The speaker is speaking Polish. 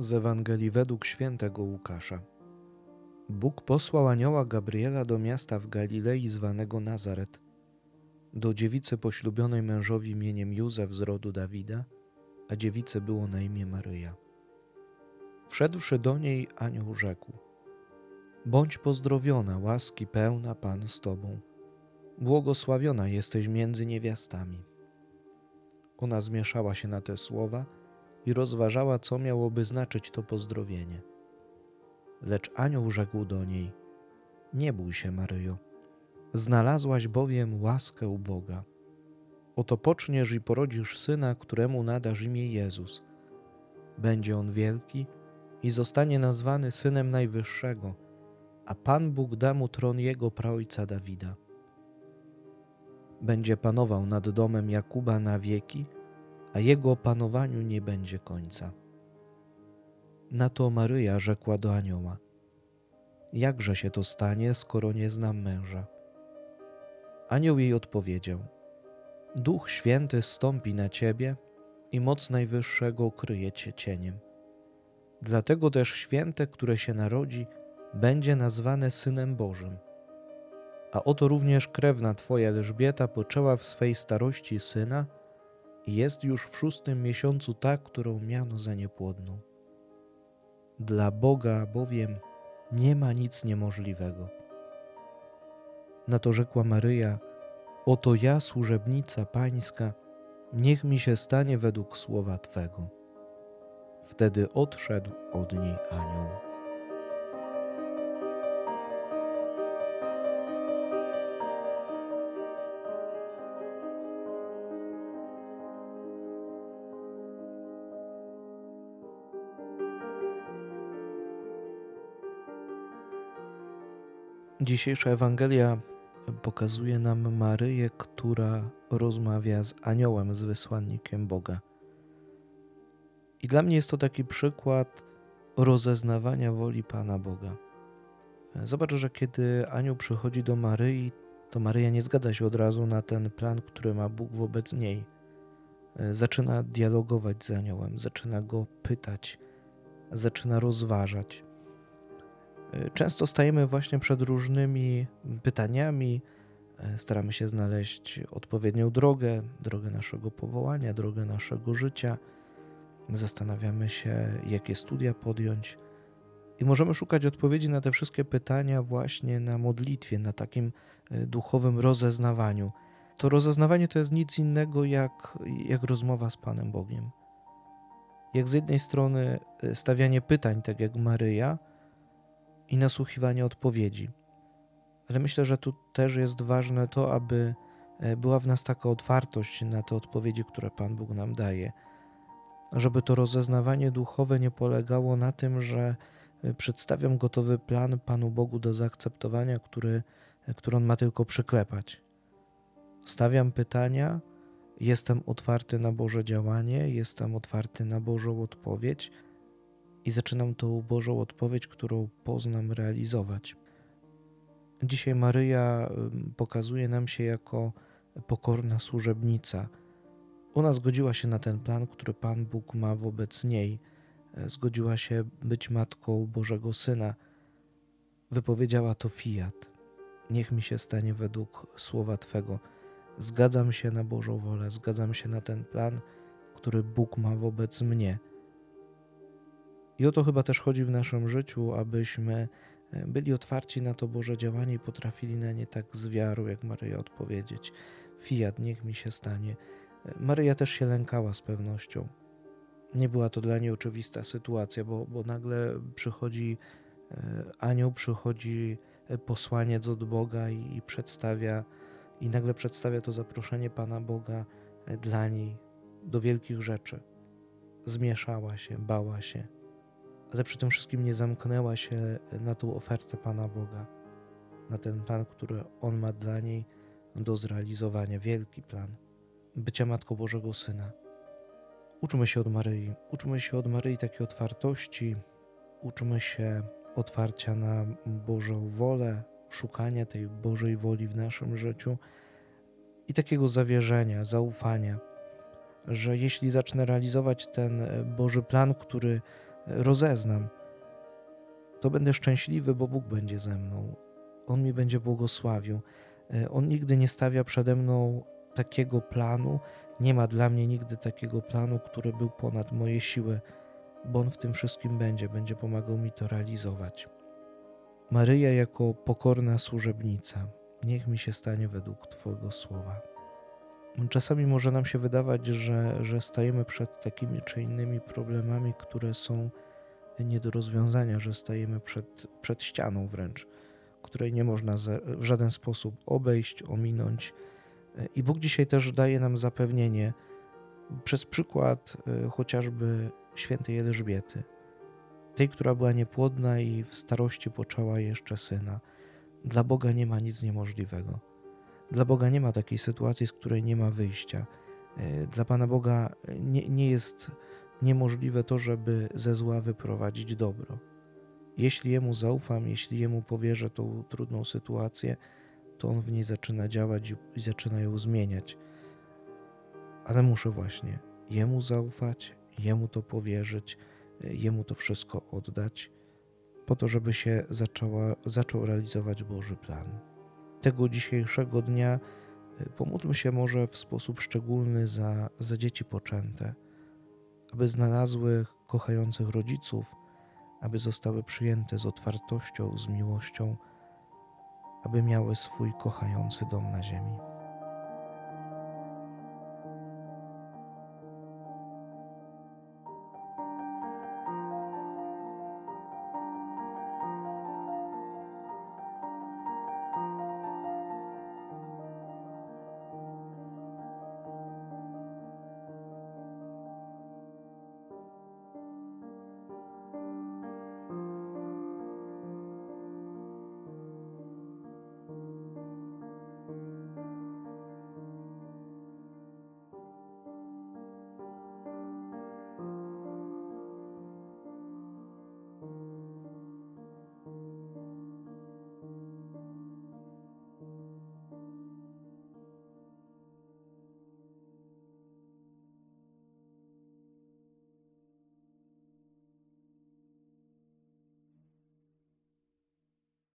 Z Ewangelii według świętego Łukasza. Bóg posłał anioła Gabriela do miasta w Galilei zwanego Nazaret, do dziewicy poślubionej mężowi imieniem Józef z rodu Dawida, a dziewicy było na imię Maryja. Wszedłszy do niej, anioł rzekł: Bądź pozdrowiona, łaski pełna Pan z Tobą. Błogosławiona jesteś między niewiastami. Ona zmieszała się na te słowa i rozważała, co miałoby znaczyć to pozdrowienie. Lecz anioł rzekł do niej: Nie bój się, Maryjo, znalazłaś bowiem łaskę u Boga. Oto poczniesz i porodzisz syna, któremu nadasz imię Jezus. Będzie on wielki i zostanie nazwany synem Najwyższego, a Pan Bóg da mu tron jego praojca Dawida. Będzie panował nad domem Jakuba na wieki, a jego panowaniu nie będzie końca. Na to Maryja rzekła do anioła: Jakże się to stanie, skoro nie znam męża? Anioł jej odpowiedział: Duch Święty stąpi na ciebie i moc Najwyższego kryje cię cieniem. Dlatego też święte, które się narodzi, będzie nazwane Synem Bożym. A oto również krewna Twoja Elżbieta poczęła w swej starości syna jest już w szóstym miesiącu ta, którą miano za niepłodną. Dla Boga bowiem nie ma nic niemożliwego. Na to rzekła Maryja: Oto ja, służebnica Pańska, niech mi się stanie według słowa Twego. Wtedy odszedł od niej anioł. Dzisiejsza Ewangelia pokazuje nam Maryję, która rozmawia z aniołem, z wysłannikiem Boga. I dla mnie jest to taki przykład rozeznawania woli Pana Boga. Zobacz, że kiedy anioł przychodzi do Maryi, to Maryja nie zgadza się od razu na ten plan, który ma Bóg wobec niej. Zaczyna dialogować z aniołem, zaczyna go pytać, zaczyna rozważać. Często stajemy właśnie przed różnymi pytaniami, staramy się znaleźć odpowiednią drogę, drogę naszego powołania, drogę naszego życia. Zastanawiamy się, jakie studia podjąć. I możemy szukać odpowiedzi na te wszystkie pytania właśnie na modlitwie, na takim e, duchowym rozeznawaniu. To rozeznawanie to jest nic innego jak, jak rozmowa z Panem Bogiem. Jak z jednej strony stawianie pytań, tak jak Maryja, i nasłuchiwanie odpowiedzi. Ale myślę, że tu też jest ważne to, aby e, była w nas taka otwartość na te odpowiedzi, które Pan Bóg nam daje. Żeby to rozeznawanie duchowe nie polegało na tym, że e, przedstawiam gotowy plan Panu Bogu do zaakceptowania, który, e, który On ma tylko przyklepać. Stawiam pytania, jestem otwarty na Boże działanie, jestem otwarty na Bożą odpowiedź i zaczynam tą Bożą odpowiedź, którą poznam, realizować. Dzisiaj Maryja pokazuje nam się jako pokorna służebnica. Ona zgodziła się na ten plan, który Pan Bóg ma wobec niej. E, zgodziła się być matką Bożego Syna. Wypowiedziała to fiat. Niech mi się stanie według słowa Twego. Zgadzam się na Bożą wolę, zgadzam się na ten plan, który Bóg ma wobec mnie. I o to chyba też chodzi w naszym życiu, abyśmy e, byli otwarci na to Boże działanie i potrafili na nie tak z wiarą, jak Maryja odpowiedzieć. Fiat, niech mi się stanie. E, Maryja też się lękała z pewnością. Nie była to dla niej oczywista sytuacja, bo, bo nagle przychodzi e, anioł, przychodzi posłaniec od Boga i, i przedstawia, i nagle przedstawia to zaproszenie Pana Boga dla niej do wielkich rzeczy. Zmieszała się, bała się ale przy tym wszystkim nie zamknęła się na tą ofertę Pana Boga, na ten plan, który On ma dla niej do zrealizowania, wielki plan bycia Matką Bożego Syna. Uczmy się od Maryi, uczmy się od Maryi takiej otwartości, uczmy się otwarcia na Bożą wolę, szukania tej Bożej woli w naszym życiu i takiego zawierzenia, zaufania, że jeśli zacznę realizować ten Boży plan, który rozeznam, to będę szczęśliwy, bo Bóg będzie ze mną. On mi będzie błogosławił. E, on nigdy nie stawia przede mną takiego planu, nie ma dla mnie nigdy takiego planu, który był ponad moje siły, bo On w tym wszystkim będzie, będzie pomagał mi to realizować. Maryja jako pokorna służebnica, niech mi się stanie według Twojego słowa. Czasami może nam się wydawać, że, że stajemy przed takimi czy innymi problemami, które są nie do rozwiązania, że stajemy przed, przed ścianą wręcz, której nie można w żaden sposób obejść, ominąć. I Bóg dzisiaj też daje nam zapewnienie przez przykład e, chociażby świętej Elżbiety, tej, która była niepłodna i w starości poczęła jeszcze syna. Dla Boga nie ma nic niemożliwego. Dla Boga nie ma takiej sytuacji, z której nie ma wyjścia. E, dla Pana Boga nie, nie jest niemożliwe to, żeby ze zła wyprowadzić dobro. Jeśli Jemu zaufam, jeśli Jemu powierzę tą trudną sytuację, to On w niej zaczyna działać i zaczyna ją zmieniać. Ale muszę właśnie Jemu zaufać, Jemu to powierzyć, Jemu to wszystko oddać, po to, żeby się zaczęła, zaczął realizować Boży plan. Tego dzisiejszego dnia y, pomódlmy się może w sposób szczególny za, za dzieci poczęte aby znalazły kochających rodziców, aby zostały przyjęte z otwartością, z miłością, aby miały swój kochający dom na ziemi.